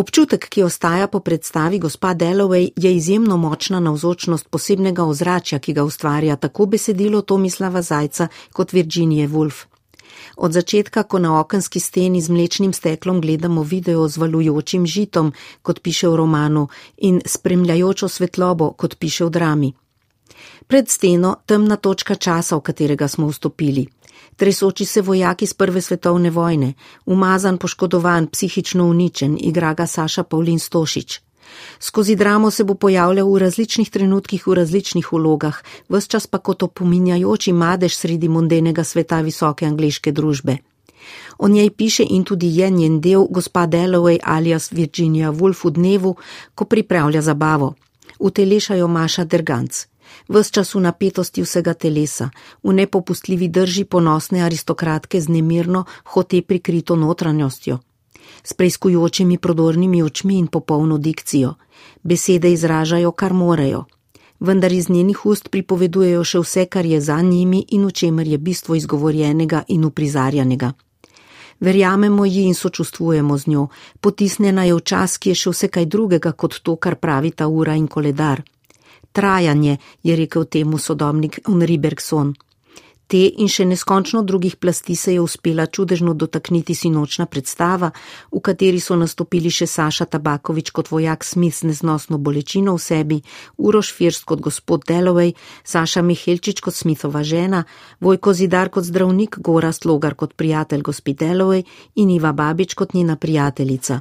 Občutek, ki ostaja po predstavi gospa Dalloway, je izjemno močna navzočnost posebnega ozračja, ki ga ustvarja tako besedilo Tomislava Zajca kot Virginije Woolf. Od začetka, ko na okenski steni z mlečnim steklom gledamo video z valujočim žitom, kot piše v romanu, in spremljajočo svetlobo, kot piše v drami. Pred steno temna točka časa, v katerega smo vstopili tresoči se vojak iz Prve svetovne vojne, umazan, poškodovan, psihično uničen, igra ga Saša Pavlin Stošič. Skozi dramo se bo pojavljal v različnih trenutkih v različnih vlogah, vse čas pa kot opominjajoči madež sredi mondenega sveta visoke angliške družbe. O njej piše in tudi je njen del gospa Dalloway alias Virginia Woolf v dnevu, ko pripravlja zabavo. Utelešajo Maša Derganc v napetosti vsega telesa, v nepopustljivi drži ponosne aristokratke z nemirno, hote prikrito notranjostjo, s preizkujočimi prodornimi očmi in popolno dikcijo. Besede izražajo, kar morejo, vendar iz njenih ust pripovedujejo še vse, kar je za njimi in v čemer je bistvo izgovorjenega in uprizarjanega. Verjamemo ji in sočustvujemo z njo, potisnjena je v čas, ki je še vse kaj drugega kot to, kar pravi ta ura in koledar trajanje, je rekel temu sodobnik Henri Bergson. Te in še neskončno drugih plasti se je uspela čudežno dotakniti sinočna predstava, v kateri so nastopili še Saša Tabakovič kot vojak Smith z neznosno bolečino v sebi, Uroš First kot gospod Dalloway, Saša Mihelčič kot Smithova žena, Vojko Zidar kot zdravnik, Gorast Logar kot prijatelj gospod Dalloway in Iva Babič kot njena prijateljica.